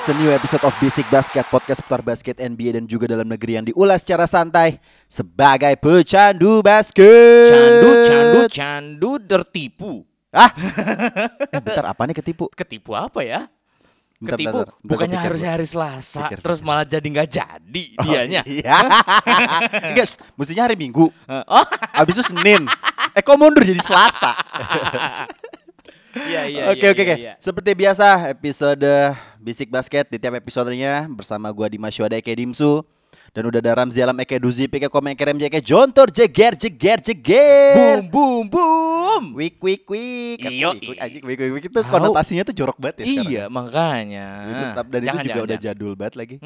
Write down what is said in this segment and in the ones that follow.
It's a new episode of Basic Basket, podcast seputar basket NBA dan juga dalam negeri yang diulas secara santai sebagai pecandu basket. Candu, candu, candu tertipu. Ah, eh, bentar apa nih ketipu? Ketipu apa ya? Bentar, Ketipu. bentar, bentar, Bukannya harusnya dulu. hari Selasa, Pikir, terus malah jadi nggak jadi Oh, dianya. Iya. Enggak, mestinya hari Minggu. Oh, Abis itu Senin. Eh kok mundur jadi Selasa? iya iya. Oke iya, oke iya, oke. iya. Seperti biasa episode Basic Basket di tiap episodenya bersama gua Dimas Syuada Eke Dimsu dan udah ada Ramzi Alam Eke Duzi Pike Komen Kerem Eke Jontor Jeger Jeger Jeger. Boom boom boom. Wik wik wik. Iyo, Wik, wik, wik wik itu konotasinya tuh jorok banget ya sekarang. Iya makanya. Itu tetap dan itu Jangan, juga jangan, udah jangan. jadul banget lagi.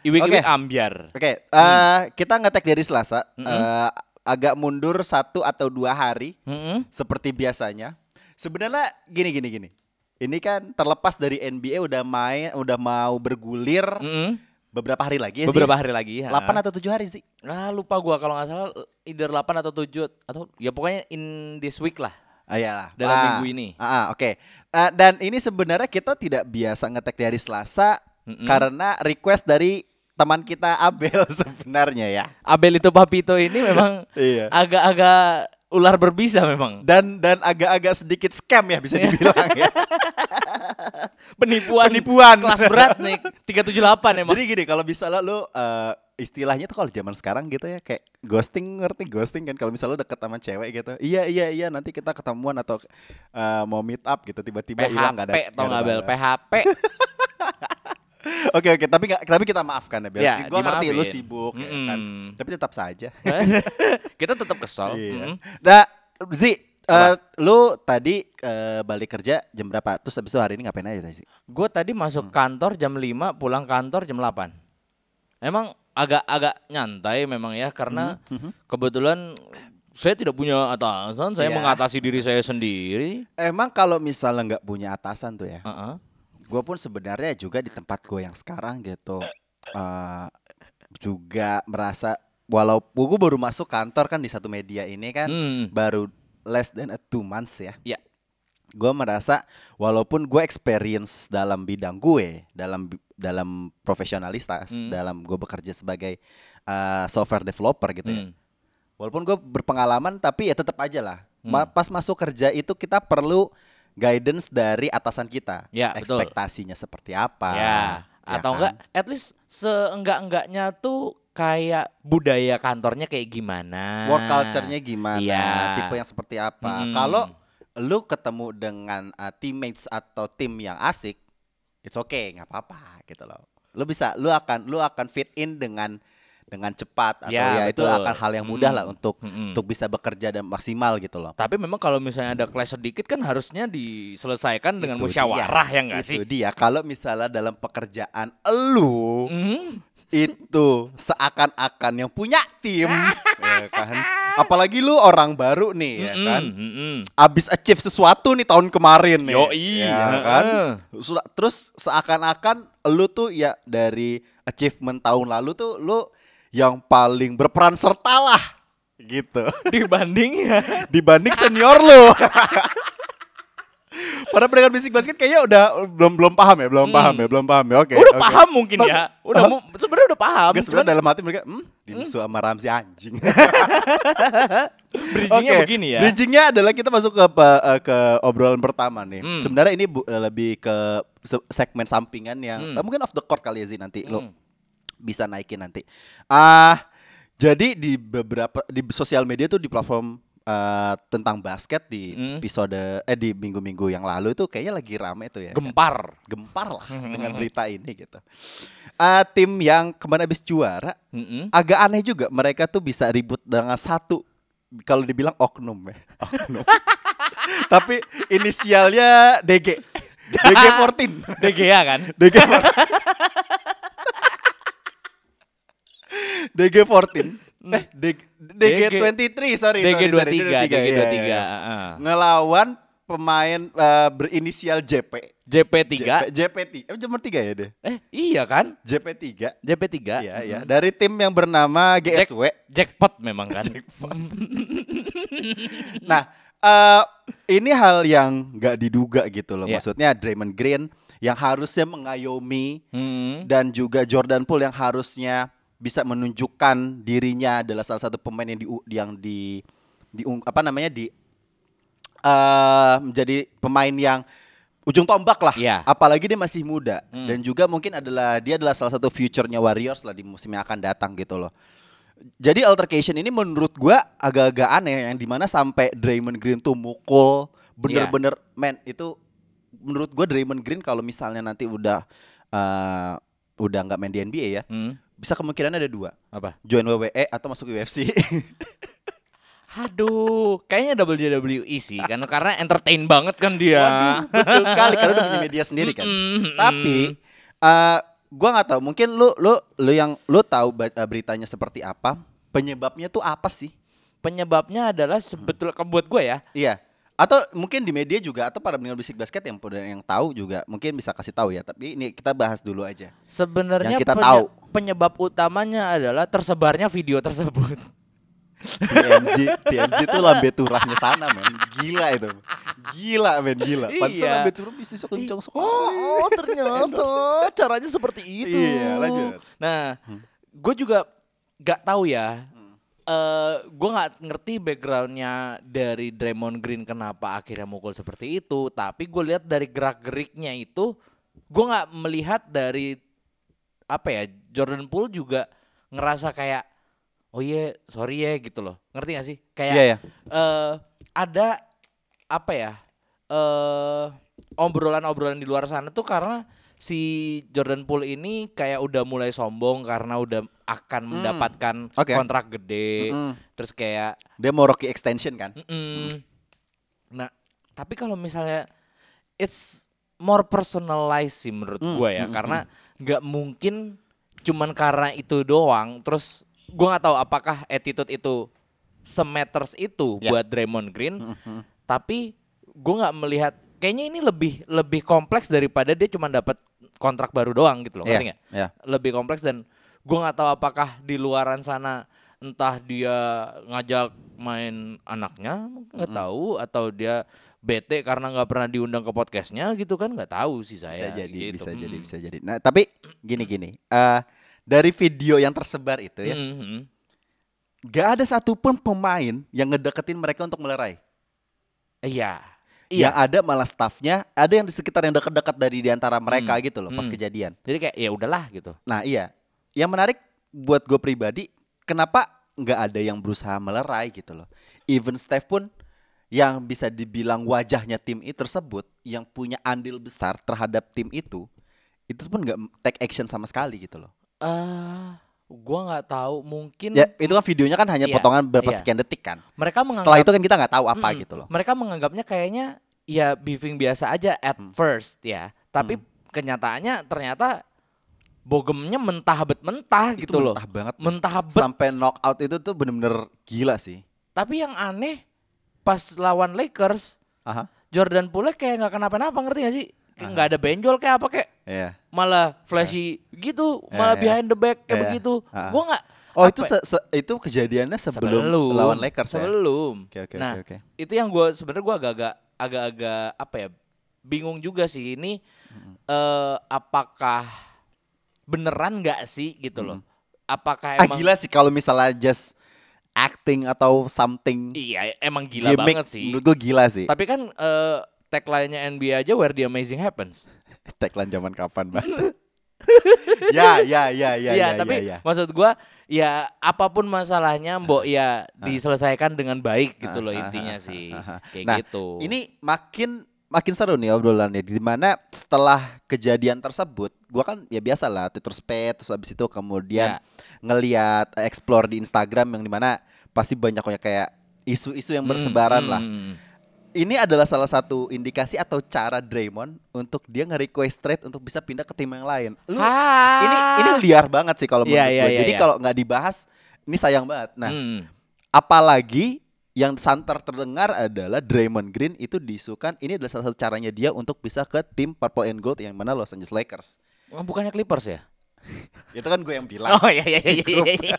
Iwik Oke. iwik ambiar. Oke, eh, kita ngetek dari Selasa. eh, agak mundur satu atau dua hari Mm-mm. seperti biasanya. Sebenarnya gini gini gini. Ini kan terlepas dari NBA udah main, udah mau bergulir Mm-mm. beberapa hari lagi ya Hmm. Beberapa sih. hari lagi. ha. 8 atau 7 hari sih. Ah lupa gua kalau nggak salah either 8 atau 7 atau ya pokoknya in this week lah. Ah, iyalah. Dalam Ah, minggu ini. ah, ah, oke. Eh, dan ini sebenarnya kita tidak biasa ngetek dari Selasa Mm-mm. karena request dari teman kita Abel sebenarnya ya. Abel itu Papito ini memang Iya. agak-agak ular berbisa memang. Dan dan agak-agak sedikit scam ya bisa dibilang ya. Penipuan Penipuan. kelas berat nih 378 emang. Jadi gini kalau misalnya lu eh, istilahnya tuh kalau zaman sekarang gitu ya kayak ghosting ngerti ghosting kan kalau misalnya deket sama cewek gitu. Iya iya iya nanti kita ketemuan atau eh, mau meet up gitu tiba-tiba hilang gak ada. PHP tau nggak nggak Bel? PHP. Oke oke tapi nggak tapi kita maafkan ya Bel. Ya, Gua ngerti lu sibuk ya Mm-mm. kan. Tapi tetap saja. Kita tetap kesel. Iya. Mm-mm. Nah, Zi, eh, Apa? lu tadi eh, balik kerja jam berapa? Terus habis itu hari ini ngapain aja tadi? Gue tadi masuk kantor jam 5, pulang kantor jam 8. Emang agak-agak nyantai memang ya karena kebetulan saya tidak punya atasan, saya Iya. mengatasi diri saya sendiri. Emang kalau misalnya nggak punya atasan tuh ya, Heeh. Gue pun sebenarnya juga di tempat gue yang sekarang gitu, eh, juga merasa walaupun gue baru masuk kantor kan di satu media ini kan, Hmm. baru less than a two months ya. Ya. Gue merasa walaupun gue experience dalam bidang gue, dalam dalam profesionalitas, Hmm. dalam gue bekerja sebagai eh, software developer gitu ya. Hmm. Walaupun gue berpengalaman tapi ya tetap aja lah. Hmm. Pas masuk kerja itu kita perlu guidance dari atasan kita. Ya, betul. Ekspektasinya seperti apa. Ya, ya atau kan? enggak at least seenggak-enggaknya tuh kayak budaya kantornya kayak gimana. Work culture-nya gimana, Iya. tipe yang seperti apa. Mm-mm. Kalau lu ketemu dengan uh, teammates atau tim yang asik, it's okay, nggak apa-apa gitu loh. Lu bisa, lu akan, lu akan fit in dengan dengan cepat atau Ya, ya, itu akan hal yang mudah Mm. lah untuk Mm-mm. untuk bisa bekerja dan maksimal gitu loh. Tapi memang kalau misalnya ada clash sedikit kan harusnya diselesaikan dengan Itu musyawarah dia. ya enggak sih? Itu dia. Kalau misalnya dalam pekerjaan elu Mhm. itu seakan-akan yang punya tim, ya kan? Apalagi lu orang baru nih, ya Mm-mm, kan? mm-mm. Abis achieve sesuatu nih tahun kemarin nih, Yoi, ya kan? Terus seakan-akan lu tuh ya dari achievement tahun lalu tuh lu yang paling berperan serta lah, gitu. Dibanding ya. dibanding senior lu. Pada pendengar bisik basket kayaknya udah belum belum paham ya, belum paham ya, belum paham ya. Oke. udah oke. paham mungkin ya. Udah mu- sebenarnya udah paham. Enggak sebenarnya dalam hati mereka, hmm, dimsu sama Ramzi anjing. bridgingnya Oke, begini ya. Bridgingnya adalah kita masuk ke eh, ke obrolan pertama nih. Hmm. Sebenarnya ini bu- eh, lebih ke se- segmen sampingan yang Hmm. eh, mungkin off the court kali ya sih nanti lo Hmm. Bisa naikin nanti. Ah, jadi di beberapa di sosial media tuh di platform eh, tentang basket di Hmm. episode eh di minggu-minggu yang lalu itu kayaknya lagi rame tuh ya. kan? Gempar. Gempar lah dengan berita ini gitu. Eh, tim yang kemarin habis juara Mm-mm. agak aneh juga mereka tuh bisa ribut dengan satu kalau dibilang oknum ya. Oknum. Tapi inisialnya DG. DG14. DGA kan? DG DG14. Eh, DG, DG23, sorry. sorry, sorry, DG23, iya, DG23. iya, iya. heeh. Ngelawan pemain eh, berinisial JP. JP3. JP, JP3. Eh, nomor 3 ya deh. Eh, iya kan? JP3. JP3. Iya, iya. Dari tim yang bernama Jack- GSW. Jackpot memang kan. Nah, eh ini hal yang nggak diduga gitu loh. Iya. Maksudnya Draymond Green yang harusnya mengayomi Hmm. dan juga Jordan Poole yang harusnya bisa menunjukkan dirinya adalah salah satu pemain yang di yang di, di apa namanya di eh menjadi pemain yang ujung tombak lah. Iya. Apalagi dia masih muda dan juga mungkin adalah dia adalah salah satu future-nya Warriors lah di musim yang akan datang gitu loh. Jadi altercation ini menurut gua agak-agak aneh yang di mana sampai Draymond Green tuh mukul bener-bener men itu menurut gua Draymond Green kalau misalnya nanti udah eh, udah nggak main di NBA ya Hmm. Bisa kemungkinan ada dua Apa? join WWE atau masuk UFC Aduh, kayaknya WWE sih kan karena entertain banget kan dia. Waduh, betul sekali karena udah punya media sendiri kan Mm-mm. tapi eh gua nggak tahu mungkin lu lu lu yang lu tahu eh, beritanya seperti apa penyebabnya tuh apa sih Penyebabnya adalah sebetulnya buat gue ya. Iya. Atau mungkin di media juga atau para pendengar bisik basket yang yang tahu juga mungkin bisa kasih tahu ya. Tapi ini kita bahas dulu aja. Sebenarnya kita penye- tahu. penyebab utamanya adalah tersebarnya video tersebut. TMZ, TMZ itu lambe turahnya sana men. Gila itu. Gila men, gila. Pantesan Iya. lambe turah bisa kencang sekali. Oh, ternyata caranya seperti itu. Iya, lanjut. Nah, gue juga gak tahu ya. Eh, gue nggak ngerti backgroundnya dari Draymond Green kenapa akhirnya mukul seperti itu. Tapi gue lihat dari gerak geriknya itu, gue nggak melihat dari apa ya Jordan Poole juga ngerasa kayak oh iya sorry ya gitu loh. Ngerti gak sih? Kayak Iya, iya. eh, ada apa ya eh obrolan-obrolan di luar sana tuh karena si Jordan Poole ini kayak udah mulai sombong karena udah akan mendapatkan oke. kontrak gede Mm-mm. terus kayak Dia mau Rocky extension kan? mm-mm. nah tapi kalau misalnya it's more personalized sih menurut Mm, gua ya karena nggak mungkin cuman karena itu doang terus gua nggak tahu apakah attitude itu semeters itu Ya. buat Draymond Green tapi gua nggak melihat kayaknya ini lebih lebih kompleks daripada dia cuma dapat kontrak baru doang gitu loh Iya, ngerti iya. lebih kompleks dan gua nggak tahu apakah di luaran sana entah dia ngajak main anaknya nggak tahu atau dia bete karena nggak pernah diundang ke podcastnya gitu kan nggak tahu sih Bisa saya jadi, gitu. bisa jadi, Mm. bisa jadi. Nah, tapi gini-gini. eh dari video yang tersebar itu ya, Mm, mm. gak ada satupun pemain yang ngedeketin mereka untuk melerai. iya Yang iya ada malah staffnya, ada yang di sekitar yang dekat-dekat dari di antara mereka Hmm, gitu loh pas hmm. kejadian. jadi kayak ya udahlah gitu Nah iya, yang menarik buat gue pribadi, kenapa nggak ada yang berusaha melerai gitu loh. Even Steph pun yang bisa dibilang wajahnya tim itu tersebut, yang punya andil besar terhadap tim itu, itu pun nggak take action sama sekali gitu loh. eh gua nggak tahu mungkin Ya itu kan videonya kan hanya Iya, potongan beberapa iya. sekian detik kan. mereka menganggap Setelah itu kan kita nggak tahu apa Mm-mm. gitu loh. Mereka menganggapnya kayaknya ya beefing biasa aja at Hmm. first ya. Tapi kenyataannya ternyata bogemnya mentah bet mentah Itu gitu loh. mentah banget. Mentah bet. Sampai knockout itu tuh bener-bener gila sih. Tapi yang aneh pas lawan Lakers Aha. Jordan Poole kayak nggak kenapa-napa ngerti gak sih? Kayak nggak ada benjol kayak apa kayak Iya. malah flashy gitu, Iya, malah iya. behind the back kayak Iya. begitu. Ah. Gua nggak Oh apa itu se- se- itu kejadiannya sebelum, lawan Lakers ya. sebelum. Oke, oke, nah, oke, oke. itu yang gue sebenarnya gue agak-agak agak-agak apa ya bingung juga sih ini eh apakah beneran nggak sih gitu loh? Apakah Ah emang gila sih kalau misalnya just acting atau something iya emang gila gimmick, banget sih. Menurut gue gila sih. Tapi kan eh tagline-nya NBA aja where the amazing happens. Tagline zaman kapan banget. ya, ya, ya, ya, Iya, ya, tapi ya, ya. maksud gua ya apa pun masalahnya mbok ya diselesaikan dengan baik gitu loh intinya sih. Kayak nah, gitu. Ini makin makin seru nih obrolannya di mana setelah kejadian tersebut, gua kan ya biasa lah Twitter Spade terus habis itu kemudian Ya. ngeliat eh, explore di Instagram yang di mana pasti banyak kayak isu-isu yang bersebaran Hmm, lah. hmm, hmm. Ini adalah salah satu indikasi atau cara Draymond untuk dia nge-request trade untuk bisa pindah ke tim yang lain. Lu ini ini liar banget sih kalau menurut Iya, iya, gue. iya, Jadi iya. kalau nggak dibahas ini sayang banget. Nah, Hmm. apalagi yang santer terdengar adalah Draymond Green itu diisukan ini adalah salah satu caranya dia untuk bisa ke tim Purple and Gold yang mana Los Angeles Lakers. Oh, bukannya Clippers ya? Itu kan gue yang bilang. Oh iya iya iya. iya, iya.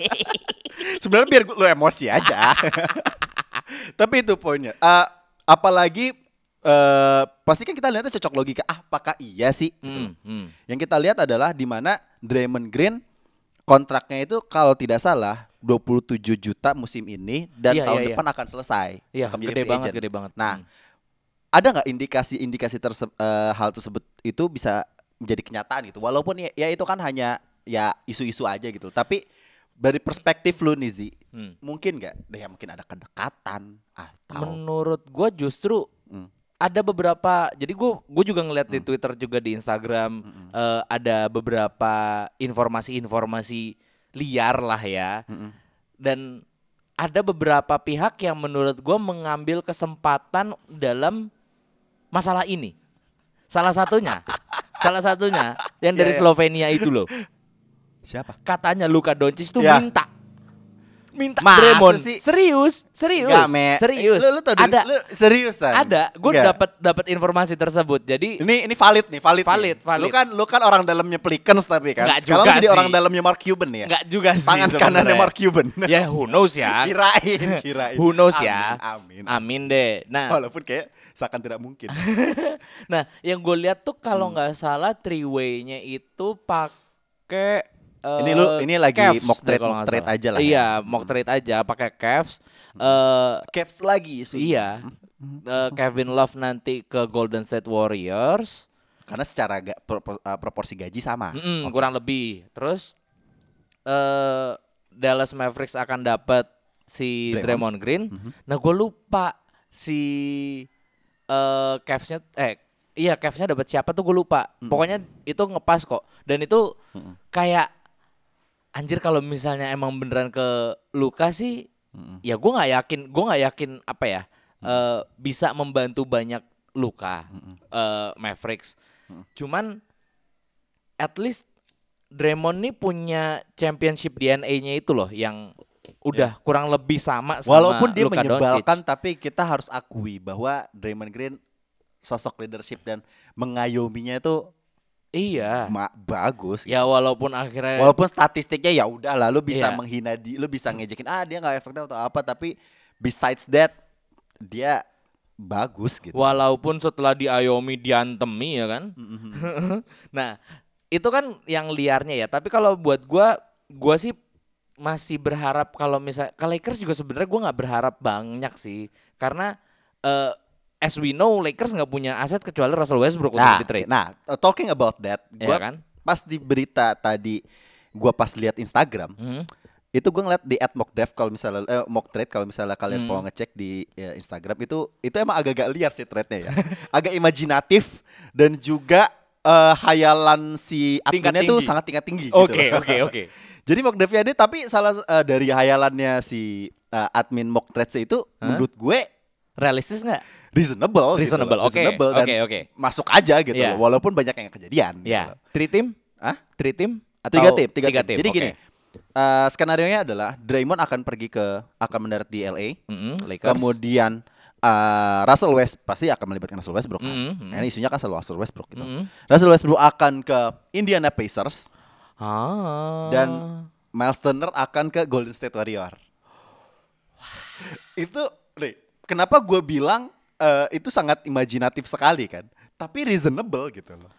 Sebenarnya biar lu emosi aja. Tapi itu poinnya. Eh, apalagi eh pasti kan kita lihatnya cocok logika. Ah, apakah iya sih? Gitu hmm. Yang kita lihat adalah di mana Draymond Green kontraknya itu kalau tidak salah 27 juta musim ini dan Iya, tahun iya. depan akan selesai. Iya, akan menjadi gede banget, agent. gede banget. Nah, Hmm. ada nggak indikasi-indikasi terse- eh, hal tersebut itu bisa menjadi kenyataan gitu. Walaupun ya, ya itu kan hanya ya isu-isu aja gitu. Tapi dari perspektif lu nih Zi, Hmm. mungkin nggak? Ya mungkin ada kedekatan atau Menurut gua justru Hmm. ada beberapa jadi gua gua juga ngeliat di Twitter juga di Instagram Hmm. eh, ada beberapa informasi-informasi liar lah ya. Hmm. Dan ada beberapa pihak yang menurut gua mengambil kesempatan dalam masalah ini. Salah satunya, salah satunya yang dari Iya, iya. Slovenia itu loh. siapa? Katanya Luka Doncic tuh Ya. minta minta Masa Draymond. sih? Serius, serius. Nggak, Me. Serius. Lu, lu tau ada lu seriusan? ada, gue dapat dapat informasi tersebut. Jadi Ini ini valid nih, valid. Valid, nih. valid. Lu kan lu kan orang dalamnya Pelicans tapi kan. Nggak Sekarang juga jadi sih. orang dalamnya Mark Cuban ya. nggak juga sih Tangan kanannya. Mark Cuban. ya who knows ya. kirain, kirain. Who knows ya. Amin. amin. Amin deh. Nah, Walaupun kayak seakan tidak mungkin. nah yang gue lihat tuh kalau Hmm. nggak salah three way-nya itu pakai eh, Ini lu- ini lagi Cavs mock trade- mock trade aja lah ya. Iya, mock trade aja pakai Cavs. Eh Caps lagi isu. Iya. Eh, Kevin Love nanti ke Golden State Warriors. Karena secara ga, propo- uh, proporsi gaji sama. Mm-mm, Oke. kurang lebih. Terus eh Dallas Mavericks akan dapat si Draymond, Draymond. Green. Nah, gue lupa si eh Cavs-nya eh iya Cavs-nya dapat siapa tuh gue lupa. Pokoknya itu ngepas kok. Dan itu kayak anjir kalau misalnya emang beneran ke Luka sih ya gue nggak yakin gue nggak yakin apa ya eh, bisa membantu banyak Luka eh, Mavericks. Cuman at least Draymond nih punya championship DNA-nya itu loh yang udah kurang lebih sama sama Walaupun dia Luka menyebalkan Doncic. tapi kita harus akui bahwa Draymond Green sosok leadership dan mengayominya itu iya ma- bagus. ya walaupun akhirnya Walaupun statistiknya ya udah lah, lu bisa Iya. menghina di, lu bisa ngejekin ah dia nggak efektif atau apa, tapi besides that dia bagus gitu. walaupun setelah diayomi diantemi ya kan nah itu kan yang liarnya ya tapi kalau buat gua gua sih masih berharap kalau misal ke Lakers juga sebenarnya gua nggak berharap banyak sih karena eh as we know Lakers nggak punya aset kecuali Russell Westbrook Nah, untuk di trade nah, talking about that, gua Iya kan? pas di berita tadi gua pas lihat Instagram, Hmm. itu gua ngeliat di at mockdraft kalau misalnya eh, mock trade kalau misalnya kalian Hmm. mau ngecek di ya, Instagram itu itu emang agak-agak liar sih trade-nya ya. agak imajinatif dan juga eh, hayalan si adminnya tuh sangat tingkat tinggi Oke gitu. oke oke Jadi mock draftnya ini tapi salah eh, dari hayalannya si eh, admin mock trades itu Hah? menurut gue realistis nggak reasonable, Reasonable, gitu oke, Reasonable dan oke, oke. masuk aja gitu Iya. loh, walaupun banyak yang kejadian. gitu ya loh. three team Hah? three team atau Tiga tim, tiga, tim. Jadi oke. gini, eh, skenario nya adalah Draymond akan pergi ke akan mendarat di LA, Mm-mm, Lakers. kemudian eh, Russell West pasti akan melibatkan Russell Westbrook kan. Mm, mm. Nah, ini isunya kan selalu Russell Westbrook gitu. Mm. Russell Westbrook akan ke Indiana Pacers ah. dan Miles Turner akan ke Golden State Warrior. itu, nih, kenapa gue bilang eh, itu sangat imajinatif sekali kan? Tapi reasonable gitu loh.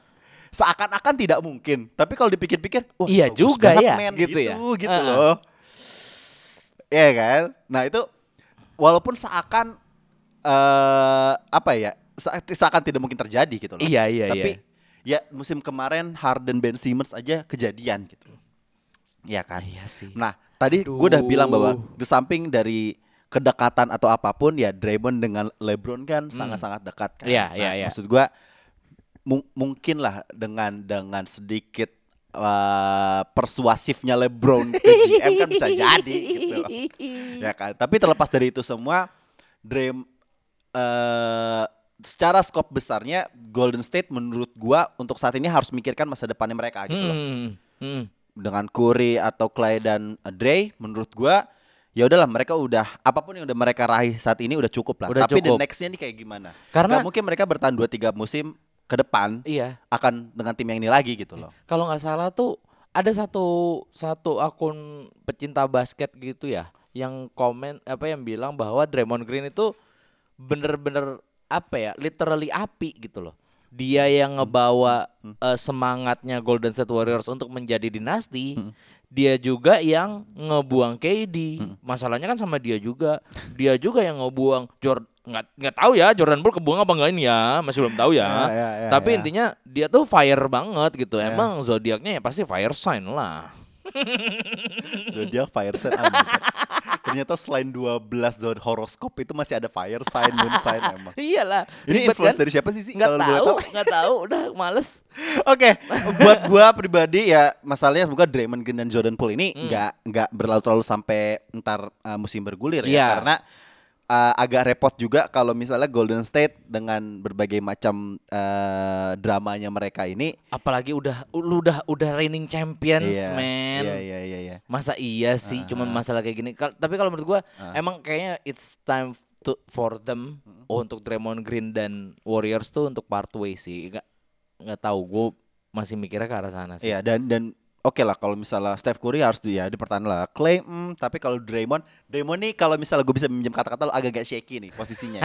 Seakan-akan tidak mungkin, tapi kalau dipikir-pikir, wah Iya juga banget, ya, men, gitu ya. gitu Heeh. loh. Iya kan? Nah itu walaupun seakan eh apa ya, se- seakan tidak mungkin terjadi gitu loh. Iya, iya, Tapi iya. Ya musim kemarin Harden Ben Simmons aja kejadian gitu. Iya kan? Iya sih. Nah, tadi gue udah bilang bahwa di samping dari kedekatan atau apa pun ya Draymond dengan LeBron kan sangat-sangat dekat kan. Hmm. Iya, Nah, iya, iya. Maksud gue mung- mungkin lah dengan dengan sedikit uh, persuasifnya LeBron ke GM kan bisa jadi gitu loh. Ya kan. Tapi terlepas dari itu semua Dream eh secara skop besarnya Golden State menurut gua untuk saat ini harus memikirkan masa depannya mereka gitu loh Hmm, hmm. dengan Curry atau Clay dan uh, Dre menurut gua ya udahlah mereka udah apa pun yang udah mereka raih saat ini udah cukup lah. Udah Tapi the cukup. nextnya nih kayak gimana? Karena- Nggak mungkin mereka bertahan 2 3 musim ke depan Iya. akan dengan tim yang ini lagi gitu loh. Kalau nggak salah tuh ada satu satu akun pecinta basket gitu ya yang komen apa yang bilang bahwa Draymond Green itu bener-bener apa ya literally api gitu loh. Dia yang ngebawa eh, semangatnya Golden State Warriors untuk menjadi dinasti. Dia juga yang ngebuang KD. Masalahnya kan sama dia juga. Dia juga yang ngebuang Jordan nggak nggak tahu ya Jordan Poole kebuang apa enggak ini ya masih belum tahu ya. Ya, ya, ya, Tapi ya. intinya dia tuh fire banget gitu. Emang zodiaknya ya pasti fire sign lah. Zodiac fire sign ah. Ternyata selain 12 zodiac horoskop itu masih ada fire sign, moon sign emang. Iyalah. Ini influence kan? dari siapa sih sih? Nggak tahu, nggak tahu. Udah males. Oke, buat gua pribadi ya masalahnya semoga Draymond Green dan Jordan Poole ini Hmm. nggak nggak berlalu-lalu sampai ntar uh, musim bergulir ya karena uh, agak repot juga kalau misalnya Golden State dengan berbagai macam uh, dramanya mereka ini Apalagi udah lu udah udah reigning champions, iya, man. Iya iya iya iya. Masa iya sih cuma masalah kayak gini. Kal- tapi kalau menurut gua emang kayaknya it's time to, for them untuk Draymond Green dan Warriors tuh untuk part way sih. Nggak nggak tahu gua masih mikirnya ke arah sana sih. Iya dan dan oke lah kalau misalnya Steph Curry harus di, ya dipertahankan lah. Clay hmm, tapi kalau Draymond, Draymond nih kalau misalnya gue bisa minjem kata-kata lo agak-agak shaky nih posisinya.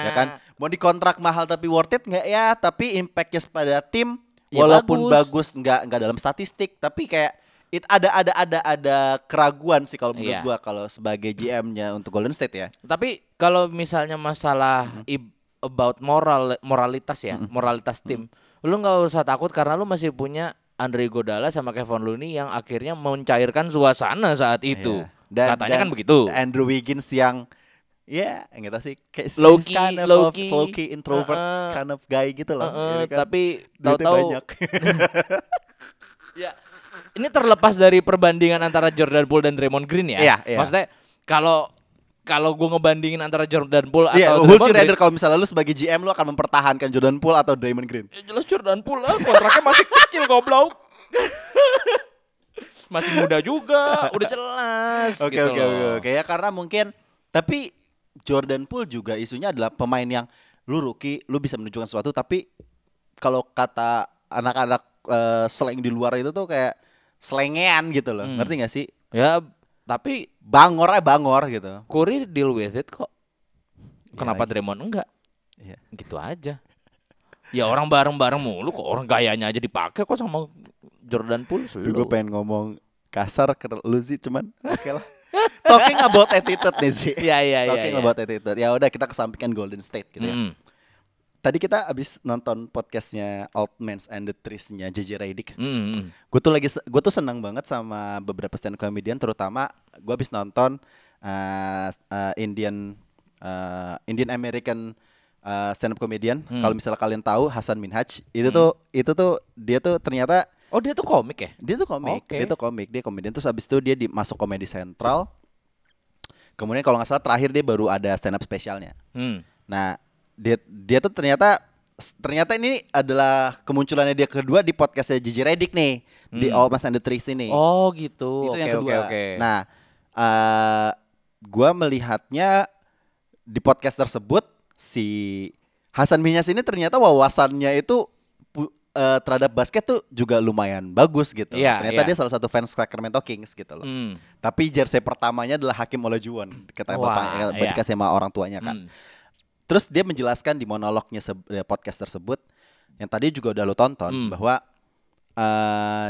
ya kan? Mau dikontrak mahal tapi worth it nggak ya? Tapi impactnya pada tim Ya walaupun bagus. bagus nggak nggak dalam statistik tapi kayak it ada ada ada ada keraguan sih kalau menurut Iya. gua kalau sebagai GM-nya untuk Golden State ya. Tapi kalau misalnya masalah ib- about moral moralitas ya, moralitas tim, lu nggak usah takut karena lu masih punya Andre Godala sama Kevin Looney yang akhirnya mencairkan suasana saat itu. Iya. Katanya kan begitu. Andrew Wiggins yang ya nggak tahu sih kayak Low key, kind of low of key. low key introvert Uh-uh. kind of guy gitu loh. Uh-uh, Ini kan tapi tahu-tahu banyak. ya ini terlepas dari perbandingan antara Jordan Poole dan Draymond Green ya. Iya, iya. Maksudnya kalau kalau gue ngebandingin antara Jordan Poole atau Iya, Draymond would you Green, rather kalau misalnya lu sebagai GM lu akan mempertahankan Jordan Poole atau Draymond Green? Ya jelas Jordan Poole lah, kontraknya masih kecil goblok. masih muda juga, udah jelas Oke gitu oke oke oke ya karena mungkin tapi Jordan Poole juga isunya adalah pemain yang lu rookie, lu bisa menunjukkan sesuatu tapi kalau kata anak-anak eh, slang di luar itu tuh kayak selengean gitu loh. Hmm. Ngerti gak sih? Ya, tapi Bangor aja bangor gitu. Curry deal with it kok. Iya Kenapa lagi. Draymond enggak? Iya. Gitu aja. Ya orang bareng-bareng mulu kok, orang gayanya aja dipakai kok sama Jordan Poole. Gue pengen ngomong kasar ke lu sih cuman oke lah. Talking about attitude nih sih. Iya, iya, iya, Talking iya. about attitude. Ya udah kita kesampingkan Golden State gitu ya. Mm. Tadi kita abis nonton podcastnya Altmans and the Trees-nya JJ Redick. Mm, mm. Gue tuh lagi gue tuh senang banget sama beberapa stand up comedian terutama gue abis nonton uh, uh, Indian uh, Indian American uh, stand up comedian. Hmm. Kalau misalnya kalian tahu Hasan Minhaj, itu tuh itu tuh dia tuh ternyata Oh dia tuh komik ya? dia tuh komik, Oke. dia tuh komik, dia komedian terus abis itu dia di, masuk komedi sentral. Kemudian kalau nggak salah terakhir dia baru ada stand up spesialnya. Hmm. Nah, dia dia tuh ternyata ternyata ini adalah kemunculannya dia kedua di podcastnya Gigi Redick nih di All Mas and the Trees ini. Hmm. Oh gitu. itu Oke yang kedua. oke. Nah, eh gua melihatnya di podcast tersebut si Hasan Minhas ini ternyata wawasannya itu eh, terhadap basket tuh juga lumayan bagus gitu. Iya, ternyata iya. dia salah satu fans Sacramento Kings gitu loh. Hmm. Tapi jersey pertamanya adalah Hakim Olajuwon kata Wah, bapaknya iya. dikasih sama orang tuanya kan. Hmm. Terus dia menjelaskan di monolognya podcast tersebut yang tadi juga udah lo tonton Hmm. bahwa eh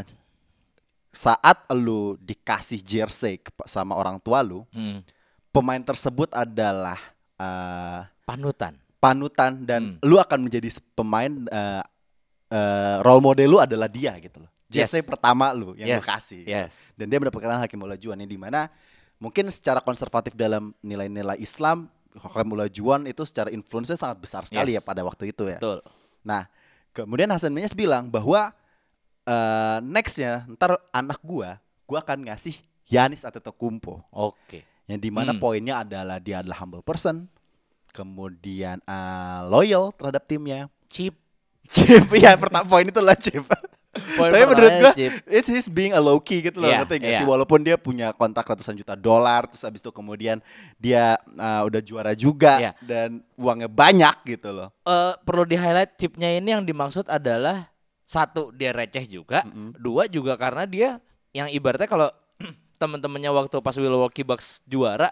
saat lu dikasih jersey sama orang tua lu, Hmm. pemain tersebut adalah eh Panutan. panutan dan Hmm. lu akan menjadi pemain eh, eh, role model lu adalah dia gitu loh. Yes. Jersey pertama lu yang lu Yes, kasih. yes. Dan dia mendapatkan Hakim Olajuwon yang di mana mungkin secara konservatif dalam nilai-nilai Islam Hakim Olajuwon itu secara influence sangat besar sekali Yes. ya pada waktu itu ya. Betul. Nah, kemudian Hasan Minhaj bilang bahwa eh nextnya ntar anak gua, gua akan ngasih Yanis Antetokounmpo Oke. yang di mana Hmm. poinnya adalah dia adalah humble person, kemudian eh, loyal terhadap timnya. Chip. Chip, ya pertama poin itu lah chip. Poin Tapi menurut gua, chip. it's his being a low key gitu loh, Iya, ngerti nggak iya. sih? Walaupun dia punya kontrak ratusan juta dolar, terus habis itu kemudian dia eh, udah juara juga Iya. dan uangnya banyak gitu loh. eh perlu di highlight chipnya ini yang dimaksud adalah satu dia receh juga, dua juga karena dia yang ibaratnya kalau teman-temannya waktu pas Milwaukee Bucks juara,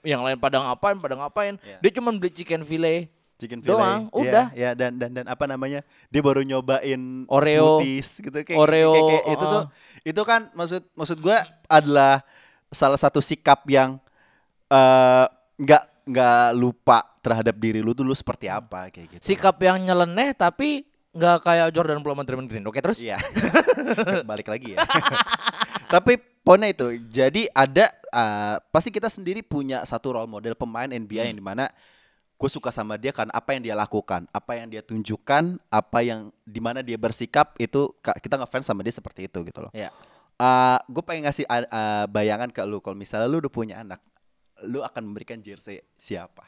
yang lain pada ngapain, pada ngapain, Iya. dia cuma beli chicken fillet Chicken fillet. doang, Iya, udah. Ya, dan dan dan apa namanya? Dia baru nyobain Oreo. smoothies gitu kayak, Oreo, kayak- kayak itu uh-uh. tuh itu kan maksud maksud gua adalah salah satu sikap yang eh, nggak nggak lupa terhadap diri lu dulu seperti apa kayak gitu. Sikap yang nyeleneh tapi nggak kayak Jordan sama Draymond Green. Oke terus? Iya. Balik lagi ya. Tapi poinnya itu, jadi ada eh, pasti kita sendiri punya satu role model pemain NBA Hmm. yang di mana gue suka sama dia karena apa yang dia lakukan, apa yang dia tunjukkan, apa yang di mana dia bersikap itu kita ngefans sama dia seperti itu gitu loh. Ya. gue pengen ngasih uh, uh, bayangan ke lu kalau misalnya lu udah punya anak, lu akan memberikan jersey siapa?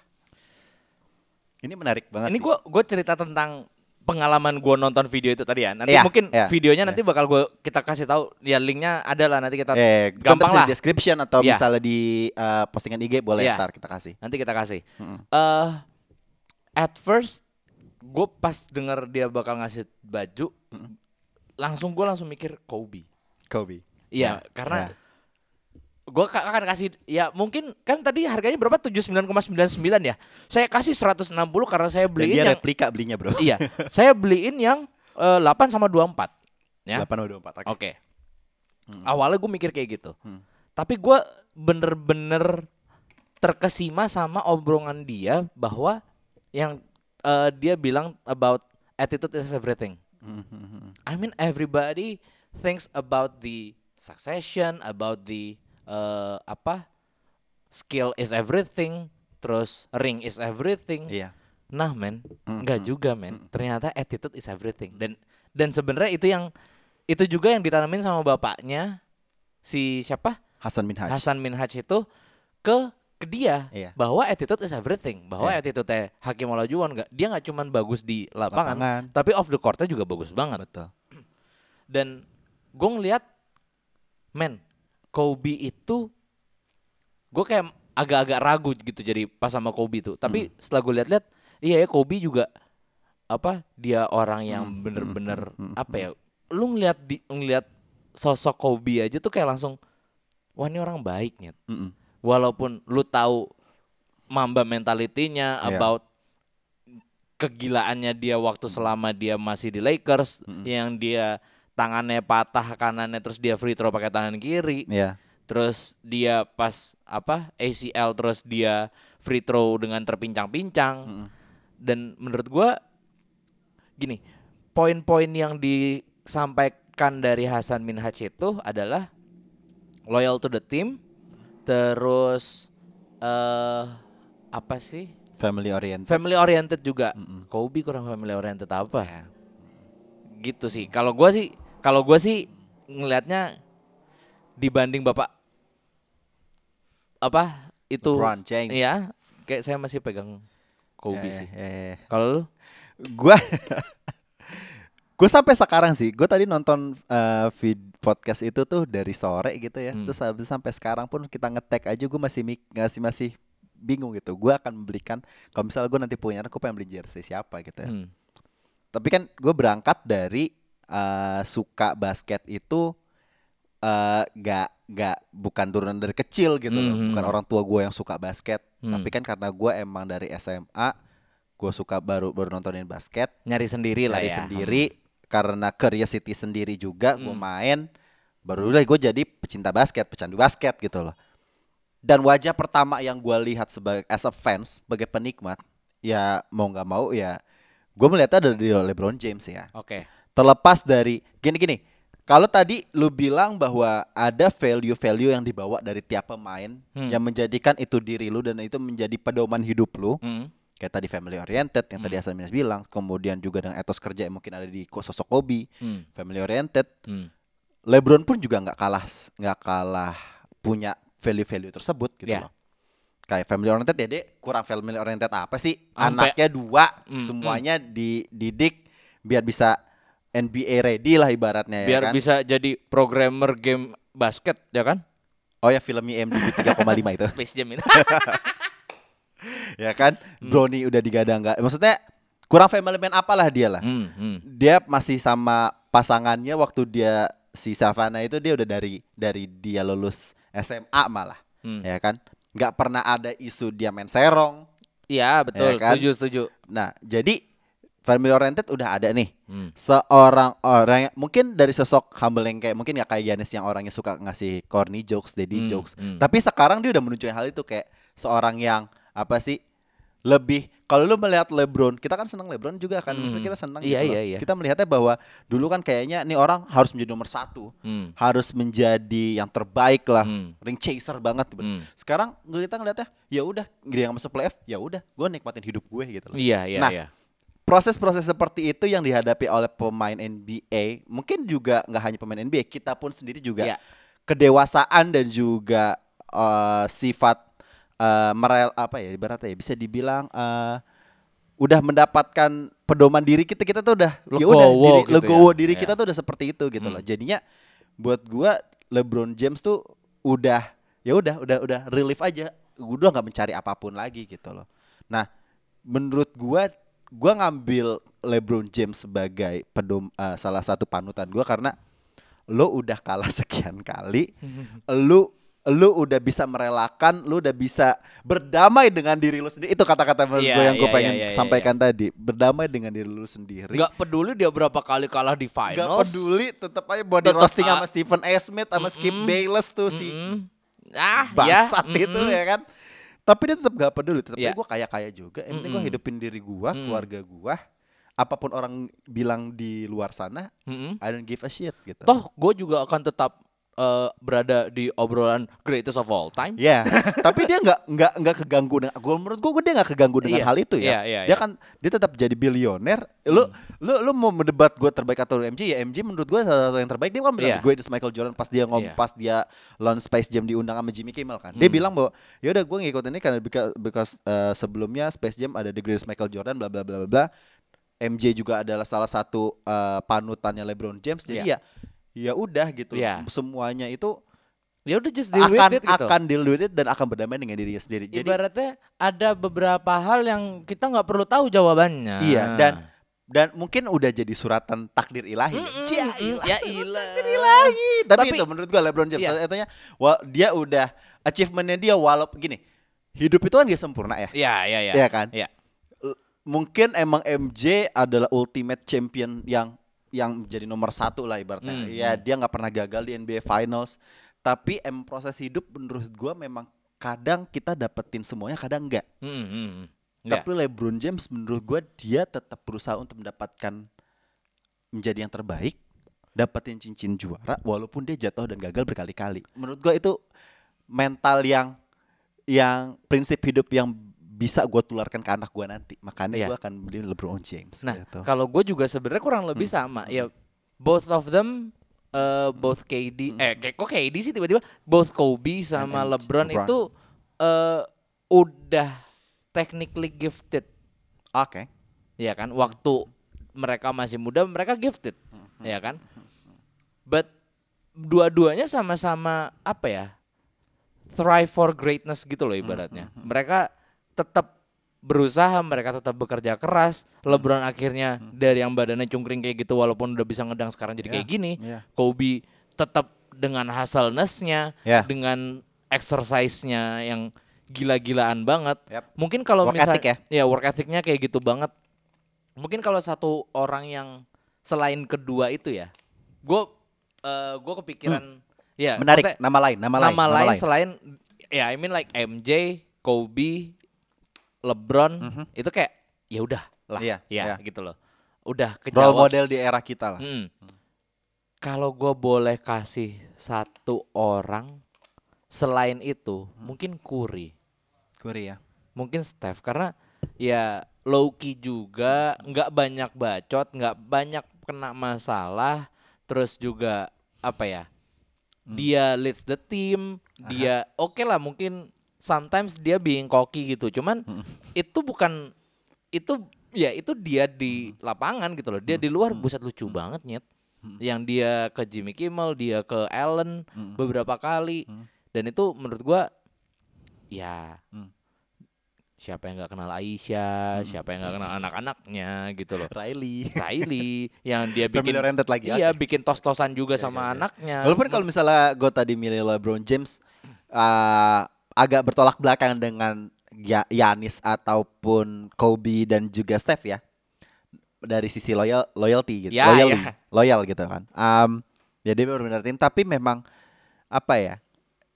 Ini menarik banget Ini gue cerita tentang pengalaman gue nonton video itu tadi ya. Nanti Iya, mungkin iya, videonya iya. nanti bakal gue kita kasih tahu. Ya linknya ada lah nanti kita eh, gampang lah. di description atau Iya. misalnya di uh, postingan IG boleh Iya. ntar kita kasih. Nanti kita kasih. Eh, at first gue pas denger dia bakal ngasih baju, langsung gue langsung mikir Kobe. Kobe. Iya, Ya, karena ya. Gue akan kasih ya mungkin kan tadi harganya berapa 79,99 ya. Saya kasih 160 karena saya Dan beliin dia yang replika belinya bro. iya, saya beliin yang eh, 8 sama 24 ya. 824. Oke. Oke. Awalnya gue mikir kayak gitu. Tapi gue bener-bener terkesima sama obrolan dia bahwa yang eh, dia bilang about attitude is everything. I mean everybody thinks about the succession, about the eh, apa skill is everything, terus ring is everything. Iya. Nah, men, enggak juga, men. Ternyata attitude is everything. Dan dan sebenarnya itu yang itu juga yang ditanamin sama bapaknya si siapa? Hasan bin Haj. Hasan Minhaj itu ke ke dia Iya. bahwa attitude is everything. Bahwa Iya. attitude Hakim Olajuwon enggak dia nggak cuman bagus di lapangan, Lapangan. tapi off the courtnya juga bagus banget. Betul. Dan gue ngeliat, men, Kobe itu gue kayak agak-agak ragu gitu jadi pas sama Kobe itu. Tapi setelah gue lihat-lihat, iya ya Kobe juga apa dia orang yang bener-bener apa ya? Lu ngeliat di ngeliat sosok Kobe aja tuh kayak langsung, wah ini orang baik nih. Mm-mm. Walaupun lu tahu Mamba mentalitinya Iya. about kegilaannya dia waktu selama dia masih di Lakers yang dia tangannya patah kanannya terus dia free throw pakai tangan kiri. Iya. terus dia pas apa ACL terus dia free throw dengan terpincang-pincang. Dan menurut gua gini poin-poin yang disampaikan dari Hasan Minhaj itu adalah loyal to the team terus eh apa sih? Family oriented. family oriented juga. Kobe kurang family oriented apa? Gitu sih. Kalau gua sih kalau gua sih ngelihatnya dibanding bapak apa itu LeBron James. ya kayak saya masih pegang Kobe Ya, sih ya, ya. kalau lu Gua Gue sampai sekarang sih, gue tadi nonton eh, vid podcast itu tuh dari sore gitu ya. Hmm. Terus habis sampai sekarang pun kita ngetek aja gue masih masih masih bingung gitu. Gue akan membelikan kalau misalnya gue nanti punya gue pengen beli jersey siapa gitu ya. Hmm. Tapi kan gue berangkat dari eh, suka basket itu eh gak gak bukan turunan dari kecil gitu loh. Mhm. Bukan orang tua gue yang suka basket, Hmm. tapi kan karena gue emang dari SMA gue suka baru baru nontonin basket nyari sendiri lah dari ya sendiri karena curiosity sendiri juga gue Hmm. main baru lah gue jadi pecinta basket pecandu basket gitu loh dan wajah pertama yang gue lihat sebagai as a fans sebagai penikmat ya mau nggak mau ya gue melihatnya dari LeBron James ya oke Terlepas dari gini-gini. Kalau tadi lu bilang bahwa ada value-value yang dibawa dari tiap pemain Hmm. yang menjadikan itu diri lu dan itu menjadi pedoman hidup lu. Hmm. Kayak tadi family oriented yang tadi Hasan Minas bilang, kemudian juga dengan etos kerja yang mungkin ada di sosok Kobe, Hmm. family oriented. Hmm. LeBron pun juga nggak kalah nggak kalah punya value-value tersebut gitu Ya. loh. Kayak family oriented ya dia kurang family oriented apa sih? Ampe- Anaknya dua, Hmm, semuanya dididik biar bisa NBA ready lah ibaratnya Biar ya kan. bisa jadi programmer game basket ya kan? Oh ya filmnya IMDb 3,5 itu. Space Jam itu. ya kan? Hmm. Brownie udah digadang nggak? Maksudnya kurang family man apalah dia lah. Hmm, hmm. Dia masih sama pasangannya waktu dia si Savana itu dia udah dari dari dia lulus SMA malah. Hmm. Ya kan? nggak pernah ada isu dia main serong. Iya betul, Ya kan? setuju setuju. Nah, jadi family oriented udah ada nih. Hmm. Seorang orang mungkin dari sosok humble yang kayak mungkin nggak kayak Giannis yang orangnya suka ngasih corny jokes, daddy Hmm, jokes. hmm. Tapi sekarang dia udah menunjukkan hal itu kayak seorang yang apa sih lebih kalau lu melihat LeBron, kita kan senang LeBron juga kan, maksudnya Hmm. kita senang Iya, gitu iya, iya. Kita melihatnya bahwa dulu kan kayaknya nih orang harus menjadi nomor satu, Hmm. harus menjadi yang terbaik lah, Hmm. ring chaser banget. Hmm. Sekarang kita ngeliatnya, ya udah, dia yang masuk playoff, ya udah, gue nikmatin hidup gue gitu loh. Iya iya Nah, iya. Proses-proses seperti itu yang dihadapi oleh pemain NBA mungkin juga nggak hanya pemain NBA kita pun sendiri juga Iya. kedewasaan dan juga eh, sifat eh, merel apa ya ibaratnya ya bisa dibilang eh, udah mendapatkan pedoman diri kita kita tuh udah ya udah Legowo diri gitu legowo ya. diri Iya. kita tuh udah seperti itu gitu Hmm. loh jadinya buat gua LeBron James tuh udah ya udah udah udah relief aja udah nggak mencari apa pun lagi gitu loh nah menurut gua gua ngambil LeBron James sebagai pedom eh, salah satu panutan gua karena lo udah kalah sekian kali lu lu udah bisa merelakan lu udah bisa berdamai dengan diri lu sendiri itu kata-kata menurut Iya, gue yang gue iya, pengen iya, iya, sampaikan tadi berdamai dengan diri lu sendiri Gak peduli dia berapa kali kalah di Gak finals. peduli tetap aja body Tetep roasting a- sama Stephen A. Smith sama Skip Bayless tuh si Mm-mm. Ah, bangsat ya. itu mm-mm. ya kan tapi dia tetap gak peduli tetap Iya. gue kaya kaya juga yang penting gue Mm-mm. hidupin diri gue Mm-mm. keluarga gue apa pun orang bilang di luar sana Mm-mm. I don't give a shit gitu Toh gue juga akan tetap eh, berada di obrolan greatest of all time. Ya, tapi dia nggak nggak nggak keganggu dengan gue menurut gue dia nggak keganggu dengan Iya, hal itu ya. iya, iya, dia kan dia tetap jadi bilioner. Lu lu lu mau mendebat gue terbaik atau MJ ya MJ menurut gue salah satu yang terbaik dia kan Iya. greatest Michael Jordan pas dia ngom Iya. pas dia launch Space Jam diundang sama Jimmy Kimmel kan. Dia Hmm. bilang bahwa ya udah gue ngikutin ini karena because, because, uh, sebelumnya Space Jam ada the greatest Michael Jordan bla bla bla bla bla. MJ juga adalah salah satu uh, panutannya LeBron James. Jadi Iya. ya ya udah gitu. Iya. Semuanya itu Ya udah just deal with akan it gitu. akan deal with it dan akan berdamai dengan dirinya sendiri. Jadi Ibaratnya ada beberapa hal yang kita nggak perlu tahu jawabannya. iya dan dan mungkin udah jadi suratan takdir ilahi. Mm-mm, Cia, mm-mm. ilah, Ya ilah. Takdir ilahi. Tapi, Tapi- itu menurut gua LeBron James Iya. katanya wa- dia udah achievementnya dia walaupun gini hidup itu kan gak sempurna ya. Iya, iya, iya. Iya kan? Iya. Mungkin emang MJ adalah ultimate champion yang yang jadi nomor satu lah ibaratnya. Hmm, Ya dia nggak pernah gagal di NBA Finals. Tapi em proses hidup menurut gua memang kadang kita dapetin semuanya, kadang enggak. Mm, mm, mm. Iya. Tapi LeBron James menurut gue dia tetap berusaha untuk mendapatkan menjadi yang terbaik, dapetin cincin juara walaupun dia jatuh dan gagal berkali-kali. Menurut gue itu mental yang yang prinsip hidup yang bisa gue tularkan ke anak gue nanti. Makanya Iya. gue akan beli LeBron James. Nah, gitu. kalau gue juga sebenarnya kurang lebih Hmm. sama. Ya, both of them, eh, both KD, eh kayak kok KD sih tiba-tiba, both Kobe sama Hmm. And LeBron, LeBron. itu eh, udah technically gifted, Oke. ya kan? Waktu mereka masih muda, mereka gifted, Hmm. ya kan? But dua-duanya sama-sama apa ya? Thrive for greatness gitu loh ibaratnya. Hmm, Mereka tetap berusaha, mereka tetap bekerja keras. LeBron akhirnya dari yang badannya cungkring kayak gitu walaupun udah bisa ngedang sekarang jadi kayak Hmm. gini. Iya, iya. Kobe tetap dengan hustleness-nya, Ya. dengan exercise-nya yang gila-gilaan banget. Yap. Mungkin kalau misalnya ethic ya work ethicnya kayak gitu banget. Mungkin kalau satu orang yang selain kedua itu ya, gue gue kepikiran ya Hmm. Menarik. maksudnya Nama lain, nama, lain, nama lain selain ya I mean like MJ, Kobe, LeBron itu kayak ya udah lah. Iya, ya iya. gitu loh. udah Role kejawab. model di era kita lah. Mm. Kalau gue boleh kasih satu orang selain itu, mungkin Curry, Curry ya. mungkin Steph karena ya low key juga, nggak banyak bacot, nggak banyak kena masalah, terus juga apa ya? Dia leads the team, dia oke lah mungkin sometimes dia being cocky gitu, cuman itu bukan itu ya itu dia di lapangan gitu loh. Dia di luar buset lucu banget nyet. Yang dia ke Jimmy Kimmel, dia ke Allen beberapa kali dan itu menurut gua ya siapa yang nggak kenal Aisyah, siapa yang nggak kenal anak-anaknya gitu loh. Riley. Riley yang dia bikin oriented lagi, Iya, oke. bikin tos-tosan juga sama anaknya. Walaupun kalau misalnya gue tadi milih LeBron James uh, agak bertolak belakang dengan Ya- Yanis ataupun Kobe dan juga Steph ya. Dari sisi loyal loyalty gitu. Ya, loyal, ya. loyal gitu kan. Um, jadi benar-benar tim tapi memang apa ya?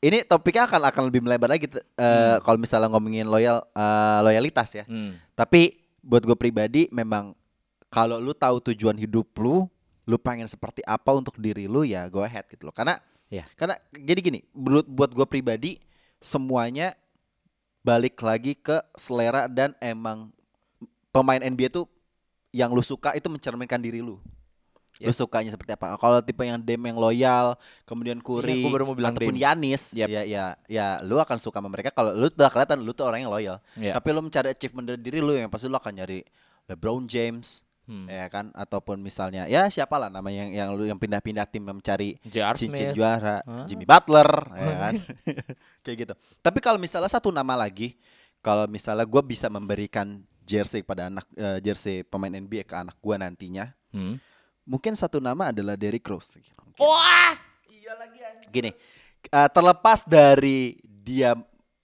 Ini topiknya akan akan lebih melebar lagi t- eh, kalau misalnya ngomongin loyal eh, loyalitas ya. Hmm. Tapi buat gue pribadi memang kalau lu tahu tujuan hidup lu, lu pengen seperti apa untuk diri lu ya go ahead gitu loh. Karena Ya. karena jadi gini, buat buat gue pribadi semuanya balik lagi ke selera dan emang pemain NBA tuh yang lu suka itu mencerminkan diri lu. Lu Yes. sukanya seperti apa? Kalau tipe yang dem yang loyal, kemudian Curry Iya, gua baru mau bilang ataupun Dame. Yanis, Yep. ya ya ya lu akan suka sama mereka kalau lu udah kelihatan lu tuh orang yang loyal. Iya. Tapi lu mencari achievement dari diri lu yang pasti lu akan nyari LeBron James, Hmm. ya kan ataupun misalnya ya siapalah nama yang yang lu yang pindah-pindah tim mencari J.R. cincin Smith. juara, Hah? Jimmy Butler, ya kan. Kayak gitu. Tapi kalau misalnya satu nama lagi, kalau misalnya gua bisa memberikan jersey pada anak eh, jersey pemain NBA ke anak gua nantinya, Hmm. mungkin satu nama adalah Derrick Rose. Wah, iya lagi anjing. Gini, eh, terlepas dari dia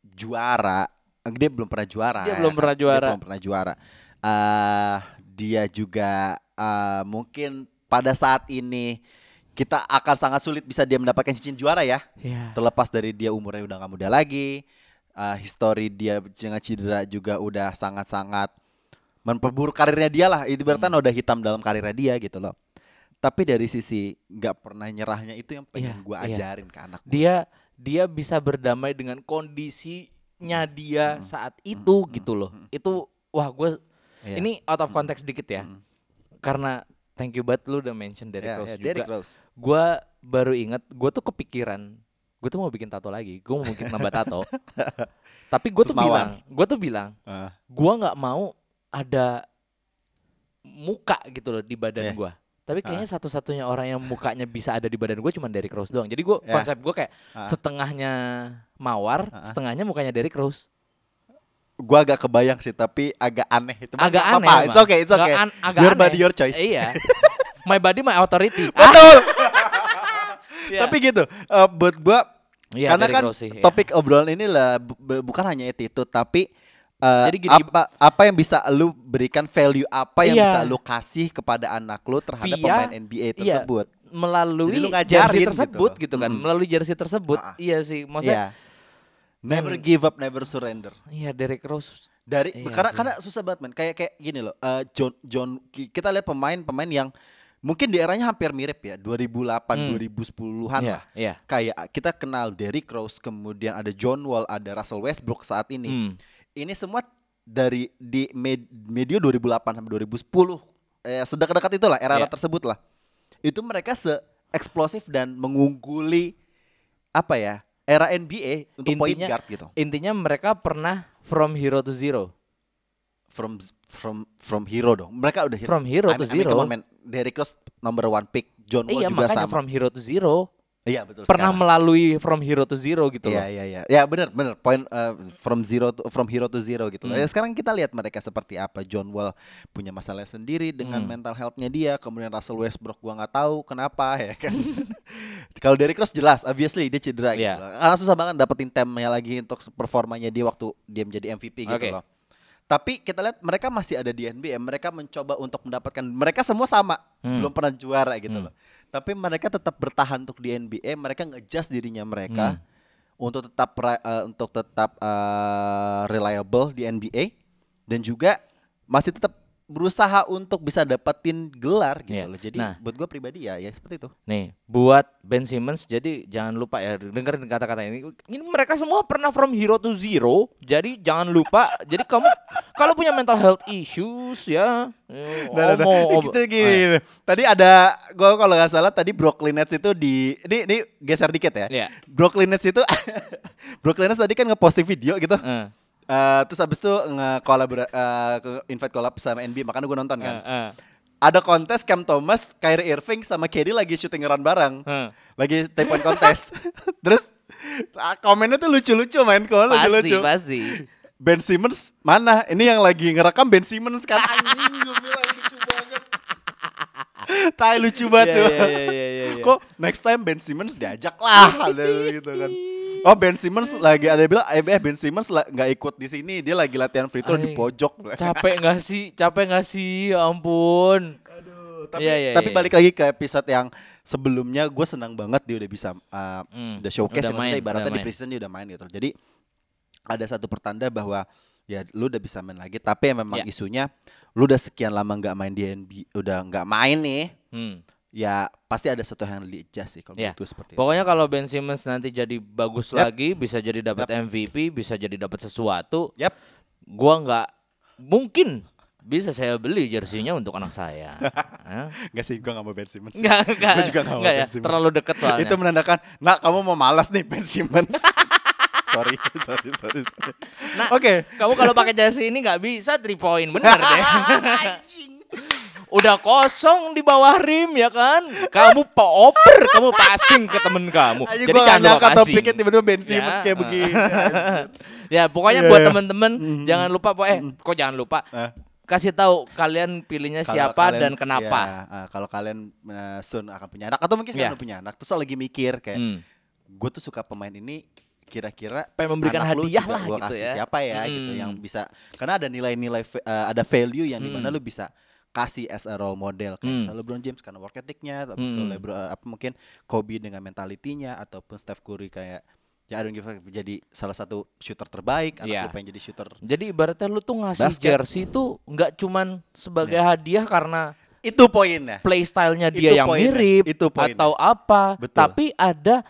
juara, eh, dia belum pernah juara. Dia ya belum kan? pernah juara. Dia belum pernah juara. Eh, dia juga eh, mungkin pada saat ini kita akan sangat sulit bisa dia mendapatkan cincin juara ya. Iya. Terlepas dari dia umurnya udah nggak muda lagi, eh, history dia dengan cedera juga udah sangat-sangat memperburuk karirnya dia lah. Itu berarti Hmm. udah hitam dalam karirnya dia gitu loh. Tapi dari sisi nggak pernah nyerahnya itu yang pengen Iya, gue iya. ajarin ke anak. gua. Dia dia bisa berdamai dengan kondisinya dia saat itu gitu loh. Itu wah gue Iya. ini out of context dikit ya. Karena thank you banget lu udah mention dari Ya, Rose ya, juga. Derrick Rose. Gue baru inget, gue tuh kepikiran, gue tuh mau bikin tato lagi, gue mau bikin nambah tato. Tapi gue tuh bilang, gue tuh bilang, Ah, gue nggak mau ada muka gitu loh di badan Iya. gua. Tapi kayaknya satu-satunya orang yang mukanya bisa ada di badan gue cuma Derrick Rose doang. Jadi gue Ya. konsep gue kayak Ah. setengahnya mawar, setengahnya mukanya Derrick Rose. Gua agak kebayang sih, tapi agak aneh itu. Agak Apa-apa, aneh. It's okay, it's okay. an- agak your aneh. body, your choice. Iya. my body, my authority. Betul. Iya. Tapi gitu, eh, buat gua Iya, karena kan Rose sih, iya. topik obrolan ini lah bu- bu- bukan hanya itu, itu tapi eh, Jadi gini, apa apa yang bisa lu berikan value apa yang Iya. bisa lu kasih kepada anak lu terhadap Via- pemain NBA iya, tersebut. melalui Jadi lu jersey ngajarin gitu tersebut loh. gitu, kan. Mm. Melalui jersey tersebut. Iya sih, maksudnya Iya. Never give up, never surrender. iya Derrick Rose. Dari Iya karena sih. karena susah banget man. Kayak kayak gini loh. eh, John John ki- kita lihat pemain-pemain yang mungkin di eranya hampir mirip ya, 2008, Hmm. 2010-an Iya, lah. iya. Kayak kita kenal Derrick Rose, kemudian ada John Wall, ada Russell Westbrook saat ini. Hmm. Ini semua dari di med- medio 2008 sampai 2010 eh sedekat-dekat itulah era-era Iya. tersebut lah. Itu mereka se eksplosif dan mengungguli apa ya? Era NBA untuk point Intinya- guard gitu. Intinya mereka pernah from hero to zero. From from from hero dong. Mereka udah From hero I to mean- I mean, zero. come on, man. Derrick Rose number one pick, John Wall iya juga makanya sama. from hero to zero. Iya betul. Pernah sekarang. melalui from hero to zero gitu Iya loh. iya iya. Ya benar benar. Point uh, from zero to, from hero to zero gitu. loh. Hmm. Ya sekarang kita lihat mereka seperti apa. John Wall punya masalah sendiri dengan Hmm. mental health-nya dia. Kemudian Russell Westbrook gua nggak tahu kenapa ya kan. Kalau Derrick Rose jelas, obviously dia cedera gitu. Iya. loh. Karena susah banget dapetin temnya lagi untuk performanya dia waktu dia menjadi MVP gitu Oke. loh. Tapi kita lihat mereka masih ada di NBA. Mereka mencoba untuk mendapatkan mereka semua sama, Hmm. belum pernah juara gitu Hmm. loh. Tapi mereka tetap bertahan untuk di NBA. Mereka nge-adjust dirinya mereka Hmm. untuk tetap eh, untuk tetap eh, reliable di NBA dan juga masih tetap berusaha untuk bisa dapetin gelar gitu Iya. loh. Jadi Nah. buat gue pribadi ya ya seperti itu. Nih, buat Ben Simmons jadi jangan lupa ya dengerin kata-kata ini. Ini mereka semua pernah from hero to zero. Jadi jangan lupa. jadi kamu kalau punya mental health issues ya, Nah, nah, nah. Gitu, gini, Eh, Tadi ada gue kalau nggak salah tadi Brooklyn Nets itu di ini ini geser dikit ya. Iya. Brooklyn Nets itu Brooklyn Nets tadi kan ngeposting video gitu. eh, Eh, terus habis itu nge-collabora eh, ke invite collab sama NBA makanya gue nonton kan. eh, eh. Ada kontes Cam Thomas, Kyrie Irving sama KD lagi shooting run bareng. Eh. Lagi three point contest. terus ah, komennya tuh lucu-lucu main komen Pasti, lucu-lucu. pasti. Ben Simmons mana? Ini yang lagi ngerekam Ben Simmons kan anjing gue bilang lucu banget. Tai lucu banget Iya, tuh. iya, iya. Kok next time Ben Simmons diajak lah ada gitu kan. Oh Ben Simmons lagi ada yang bilang eh Ben Simmons nggak ikut di sini dia lagi latihan free throw di Ay, pojok. Capek nggak sih? Capek nggak sih? Ya ampun. tapi Iya, iya, tapi iya. balik lagi ke episode yang sebelumnya gue senang banget dia udah bisa uh, Hmm, udah showcase udah ya, main, ibaratnya udah di main. preseason dia udah main gitu. Jadi ada satu pertanda bahwa ya lu udah bisa main lagi tapi memang Ya. isunya lu udah sekian lama nggak main di NBA udah nggak main nih Hmm. Ya pasti ada satu yang di adjust sih kalau Ya. itu seperti itu. Pokoknya kalau Ben Simmons nanti jadi bagus Yap. lagi, bisa jadi dapat MVP, bisa jadi dapat sesuatu, Yap. gua nggak mungkin bisa saya beli jersinya untuk anak saya. Hah? Enggak sih, gue gak mau Ben Simmons. Enggak, enggak. Gue juga gak mau ya, Ben Simmons. terlalu deket soalnya. Itu menandakan, nak kamu mau malas nih Ben Simmons. sorry, sorry, sorry, sorry. Nah, Oke. Kamu kalau pakai jersey ini nggak bisa three point bener deh. Udah kosong di bawah rim ya kan? Kamu oper, kamu passing ke temen kamu. Aja Jadi gue gak jangan lupa passing. topiknya tiba-tiba Ben Simmons Ya, kayak uh. begini. ya pokoknya Iya, buat iya. temen-temen jangan lupa eh, kok jangan lupa Ah. kasih tahu kalian pilihnya siapa kalian- dan kenapa. ya, ah, kalau kalian uh, soon akan punya anak atau mungkin sekarang Ya. udah punya anak, terus lagi mikir kayak, Hmm. gue tuh suka pemain ini kira-kira Pengen memberikan hadiah lah gua gitu kasih ya. siapa ya Hmm. gitu yang bisa karena ada nilai-nilai uh, ada value yang di mana Hmm. lu bisa kasih as a role model kayak Hmm. misalnya LeBron James karena work ethicnya tapi itu Hmm. LeBron uh, apa mungkin Kobe dengan mentalitinya ataupun Steph Curry kayak ya I don't give a fuck, jadi salah satu shooter terbaik anak Iya. lu pengen jadi shooter Jadi ibaratnya lu tuh ngasih Basket. Jersey tuh nggak cuman sebagai hadiah karena itu poinnya playstyle-nya Itu dia yang poinnya, mirip itu poinnya. atau apa. Betul. Tapi ada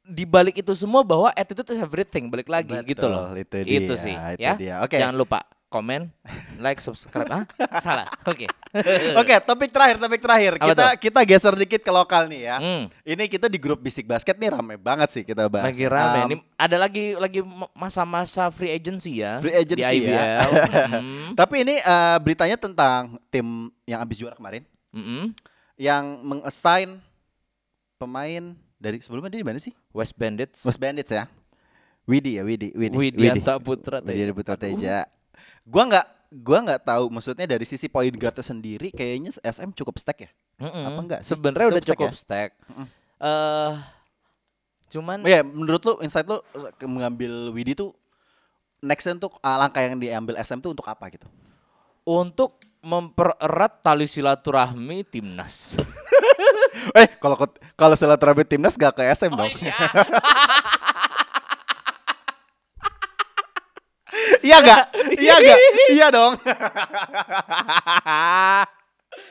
di balik itu semua bahwa attitude is everything balik lagi gitu Betul, loh. itu dia, sih itu ya. dia. Oke. Jangan lupa komen, like, subscribe. ah, salah. Oke. Oke, topik terakhir, topik terakhir. Apa kita tuh? kita geser dikit ke lokal nih ya. Hmm. Ini kita di grup Bisik Basket nih rame banget sih kita bahas. Lagi rame. Um, Ini ada lagi lagi masa-masa free agency ya. Free agency di IBL. ya. Hmm. Tapi ini eh, beritanya tentang tim yang habis juara kemarin Mm-mm. yang mengassign pemain dari sebelumnya dia di mana sih? West Bandits. West Bandits ya. Widi ya, Widi, Widi. Widianta Putra Teja. Widi Putra Teja. Gua nggak gua nggak tahu maksudnya dari sisi point guardnya sendiri kayaknya SM cukup stack ya. Mm-mm. Apa enggak? Sebenarnya udah Cukup stack cukup ya? stack. Eh cuman Ya, menurut lu insight lu mengambil Widi tuh nextnya untuk ah, langkah yang diambil SM tuh untuk apa gitu? untuk mempererat tali silaturahmi timnas. Eh, kalau kalau silaturahmi timnas gak ke SM Oh, dong. Iya gak? Iya gak? Iya dong.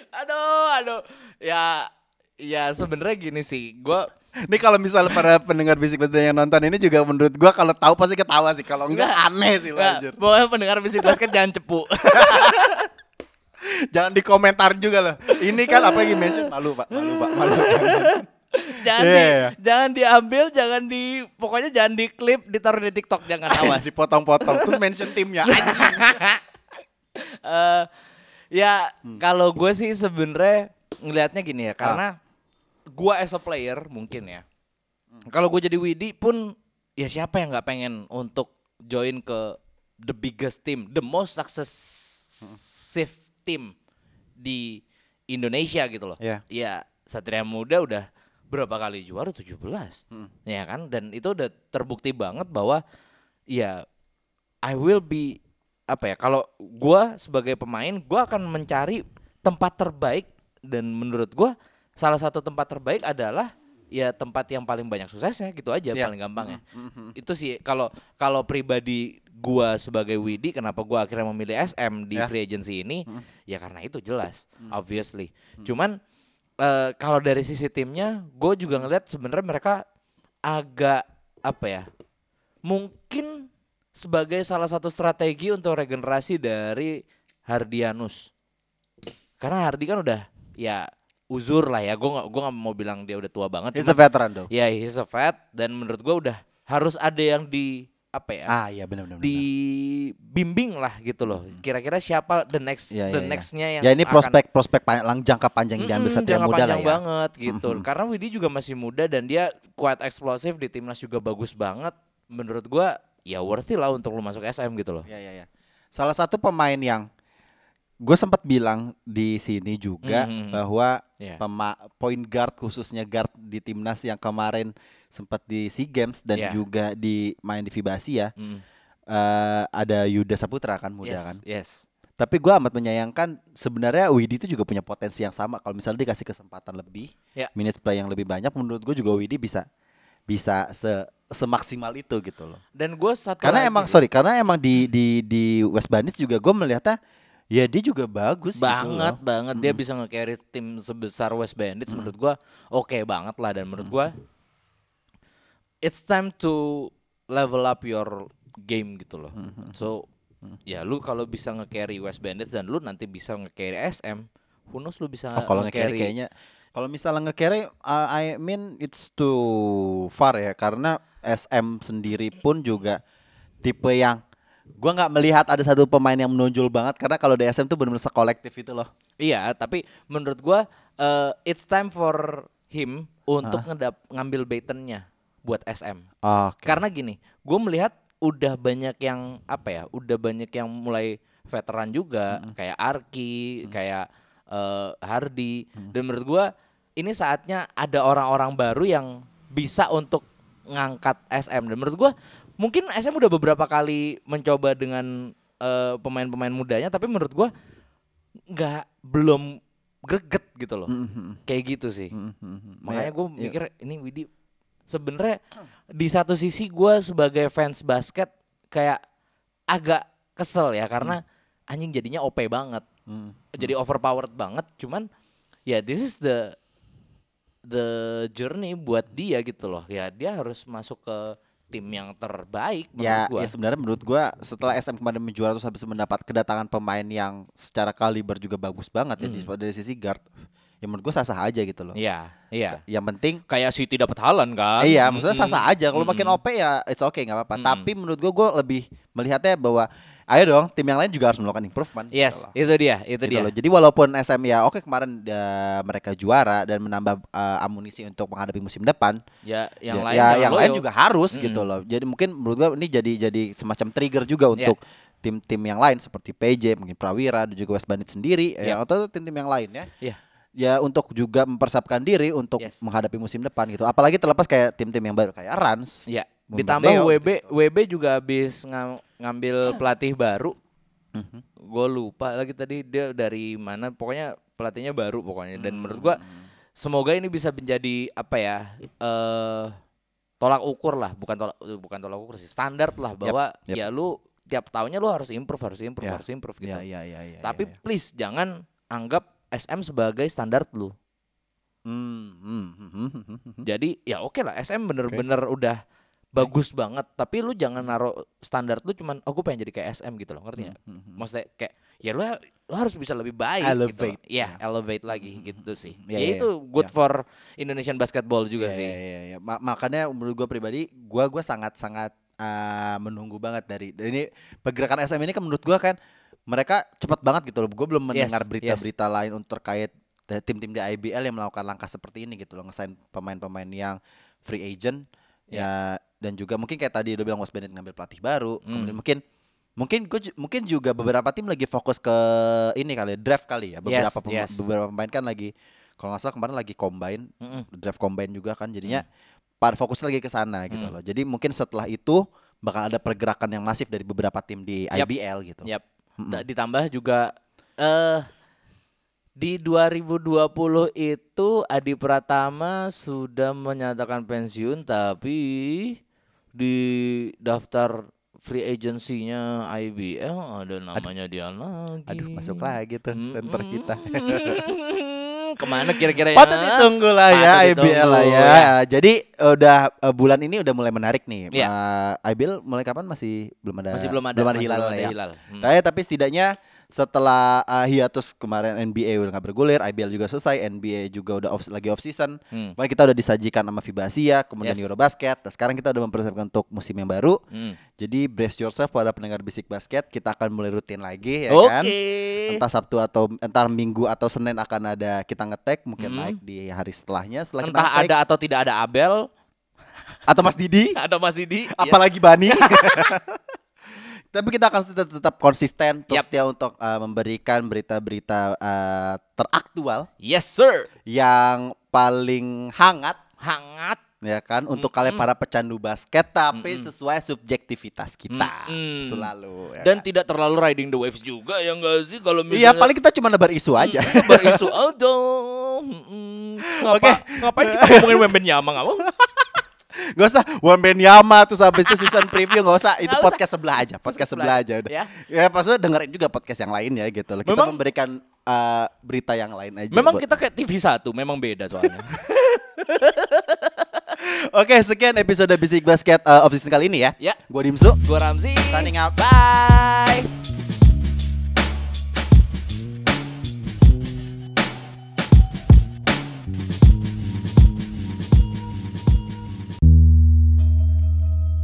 aduh, aduh. Ya ya sebenarnya gini sih. Gua Ini kalau misalnya para pendengar bisik basket yang nonton ini juga menurut gua kalau tahu pasti ketawa sih. Kalau enggak aneh sih Nggak, lanjut. pokoknya pendengar bisik basket jangan cepu. Jangan di komentar juga loh. Ini kan apa lagi mention malu Pak, malu Pak, malu. jangan Iya, di, iya. jangan diambil, jangan di pokoknya jangan di klip, ditaruh di TikTok jangan awas. Dipotong-potong terus mention timnya. Eh, ya Hmm. kalau gue sih sebenarnya ngelihatnya gini Ah. ya karena gue as a player mungkin ya Hmm. kalau gue jadi Widi pun ya siapa yang nggak pengen untuk join ke the biggest team the most successive team di Indonesia gitu loh Iya. ya Satria Muda udah berapa kali juara? 17 Hmm. ya kan? Dan itu udah terbukti banget bahwa ya I will be apa ya kalau gua sebagai pemain gua akan mencari tempat terbaik. Dan menurut gua salah satu tempat terbaik adalah ya tempat yang paling banyak suksesnya gitu aja Iya. paling gampang ya itu sih kalau kalau pribadi gua sebagai Widi kenapa gua akhirnya memilih SM di Ya. free agency ini? Ya karena itu jelas obviously. Cuman eh, kalau dari sisi timnya gue juga ngeliat sebenarnya mereka agak apa ya mungkin sebagai salah satu strategi untuk regenerasi dari Hardianus. Karena Hardi kan udah ya uzur lah ya. Gue nggak gua nggak mau bilang dia udah tua banget. He's a veteran though. ya he's a vet. Dan menurut gue udah harus ada yang di apa ya Ah iya benar benar. dibimbing lah gitu loh kira-kira siapa the next Iya, the iya, iya. nextnya yang ya ini akan- prospek prospek panjang, lang- jangka panjang yang diambil satria muda lah panjang ya. banget gitu. Karena Widi juga masih muda dan dia quite eksplosif di timnas juga bagus banget. Menurut gua ya worthy lah untuk lu masuk SM gitu loh. Ya ya ya. Salah satu pemain yang gue sempat bilang di sini juga Mhm. bahwa Iya. pema- point guard khususnya guard di timnas yang kemarin sempat di SEA Games dan Iya. juga di main di FIBA Asia Mm. eh, ada Yuda Saputra kan muda yes, kan. Yes. Tapi gue amat menyayangkan sebenarnya Widi itu juga punya potensi yang sama kalau misalnya dikasih kesempatan lebih, Ya. minutes play yang lebih banyak, menurut gue juga Widi bisa bisa se semaksimal itu gitu loh. Dan gue satu Karena lagi emang sorry, karena emang di di di West Bandits juga gue melihatnya ya dia juga bagus gitu banget loh. banget dia bisa nge-carry tim sebesar West Bandits menurut gua oke banget lah dan menurut gua it's time to level up your game gitu loh. So ya lu kalau bisa nge-carry West Bandits dan lu nanti bisa nge-carry SM, who knows lu bisa Oh, kalau nge-carry kayaknya kalau misalnya nge-carry uh, I mean it's too far ya karena SM sendiri pun juga tipe yang gua nggak melihat ada satu pemain yang menonjol banget karena kalau di SM tuh benar-benar sekolektif itu loh. Iya, tapi menurut gua eh, it's time for him untuk ngedap ngambil batonnya buat SM. Oke. Karena gini, gue melihat udah banyak yang apa ya, udah banyak yang mulai veteran juga, kayak Arki, kayak eh, Hardi, dan menurut gue ini saatnya ada orang-orang baru yang bisa untuk ngangkat SM. Dan menurut gue mungkin SM udah beberapa kali mencoba dengan eh, pemain-pemain mudanya, tapi menurut gue nggak belum greget gitu loh, kayak gitu sih. Makanya gue Iya. mikir ini Widi sebenarnya di satu sisi gue sebagai fans basket kayak agak kesel ya karena anjing jadinya OP banget, jadi overpowered banget. Cuman ya this is the the journey buat dia gitu loh. Ya dia harus masuk ke tim yang terbaik Ya, gua. ya sebenarnya menurut gua setelah SM kemarin menjuara terus habis mendapat kedatangan pemain yang secara kaliber juga bagus banget ya di- dari sisi guard. Ya menurut gua sah-sah aja gitu loh. Iya, iya. Yang penting Kayak City dapat Halan kan? iya, maksudnya sah-sah aja. Kalau makin OP ya it's okay nggak apa-apa. Tapi menurut gua gua lebih melihatnya bahwa ayo dong tim yang lain juga harus melakukan improvement. gitu Yes, loh. itu dia, itu Gitu dia. loh. Jadi walaupun SM ya oke kemarin ya, mereka juara dan menambah uh, amunisi untuk menghadapi musim depan, Ya, yang ya, lain ya, yang loyo. lain juga harus gitu loh. Jadi mungkin menurut gua ini jadi jadi semacam trigger juga untuk tim-tim yang lain seperti PJ, mungkin Prawira dan juga West Bandit sendiri Ya. ya atau tim-tim yang lain ya. Iya. Ya untuk juga mempersiapkan diri untuk Yes. menghadapi musim depan gitu. Apalagi terlepas kayak tim-tim yang baru kayak Rans. Ya, Bung ditambah WB WB juga habis ngam- ngambil pelatih baru. Gue lupa lagi tadi dia dari mana. Pokoknya pelatihnya baru pokoknya. Dan menurut gua semoga ini bisa menjadi apa ya? eh tolak ukur lah, bukan tolak bukan tolak ukur sih, standar lah bahwa yep. ya lu tiap tahunnya lu harus improve, harus improve, Ya. harus improve gitu. Ya, ya, ya, ya, Tapi ya, ya. please jangan anggap SM sebagai standar lu. Hmm, hmm, hmm, hmm, hmm, hmm. Jadi ya oke lah SM bener-bener udah bagus banget tapi lu jangan naruh standar lu cuman oh gue pengen jadi kayak SM gitu loh ngerti nggak? Maksudnya kayak ya lu lu harus bisa lebih baik Elevate. gitu. Iya, elevate lagi gitu sih. Iya, ya iya, itu good iya. for Indonesian basketball juga Ya, sih. ya, ya, ya. Ma- makanya menurut gua pribadi, gua gua sangat sangat uh, menunggu banget dari ini pergerakan SM ini kan menurut gua kan mereka cepat banget gitu loh. Gua belum Yes, mendengar berita-berita lain untuk terkait tim-tim di IBL yang melakukan langkah seperti ini gitu loh, ngesain pemain-pemain yang free agent ya dan juga mungkin kayak tadi udah bilang West Bandit ngambil pelatih baru, Hmm. kemudian mungkin mungkin gua ju- mungkin juga beberapa tim lagi fokus ke ini kali ya, draft kali ya. Beberapa Yes, yes. beberapa pemain kan lagi kalau nggak salah kemarin lagi combine Mm-mm. draft combine juga kan jadinya pada fokus lagi ke sana gitu Hmm. loh. Jadi mungkin setelah itu bakal ada pergerakan yang masif dari beberapa tim di Yap. IBL gitu. Yap. Da- Ditambah juga eh di 2020 itu Adi Pratama sudah menyatakan pensiun tapi di daftar free agency-nya IBL ada namanya dia lagi. Aduh, masuk lagi tuh center kita. Ke mana kira-kira ya? Patut ditunggu lah ya Patut IBL lah ditunggu, ya. Jadi udah eh, bulan ini udah mulai menarik nih. Iya. Eh, IBL mulai kapan masih belum ada Masih belum ada, belum ada masih hilal belum ada ya. hilal. Hmm. Tapi, tapi setidaknya setelah uh, hiatus kemarin NBA udah nggak bergulir, IBL juga selesai, NBA juga udah off, lagi off season. Hmm. Makanya kita udah disajikan sama FIBA Asia, kemudian Yes. Eurobasket. Dan sekarang kita udah mempersiapkan untuk musim yang baru. Hmm. Jadi brace yourself pada pendengar bisik basket, kita akan mulai rutin lagi ya Oke. kan. Entah Sabtu atau entar Minggu atau Senin akan ada kita ngetek, mungkin Hmm. naik di hari setelahnya setelah kita Entah nge-tag. ada atau tidak ada Abel, atau Mas Didi, ada Mas Didi. apalagi Bani. Tapi kita akan tetap, tetap konsisten terus Yap. setia untuk uh, memberikan berita-berita uh, teraktual Yes sir. yang paling hangat Hangat. ya kan untuk kalian para pecandu basket tapi sesuai subjektivitas kita Mm-mm. selalu ya Dan kan? tidak terlalu riding the waves juga ya enggak sih kalau Iya misalnya paling kita cuma nebar isu aja. berisu aja. Mm-mm. Ngapa, Oke. Ngapain kita ngomongin Wemben Yama nggak mau? Gak usah Wamben Yama terus habis itu season preview gak usah itu usah. podcast sebelah aja podcast sebelah aja udah Ya. ya maksudnya dengerin juga podcast yang lain ya gitu loh kita Memang- memberikan uh, berita yang lain aja Memang buat- kita kayak TV satu, memang beda soalnya. oke sekian episode Bisik Basket uh, of season kali ini ya Ya. gua Dimsu Gua Ramzi. Signing out. Bye.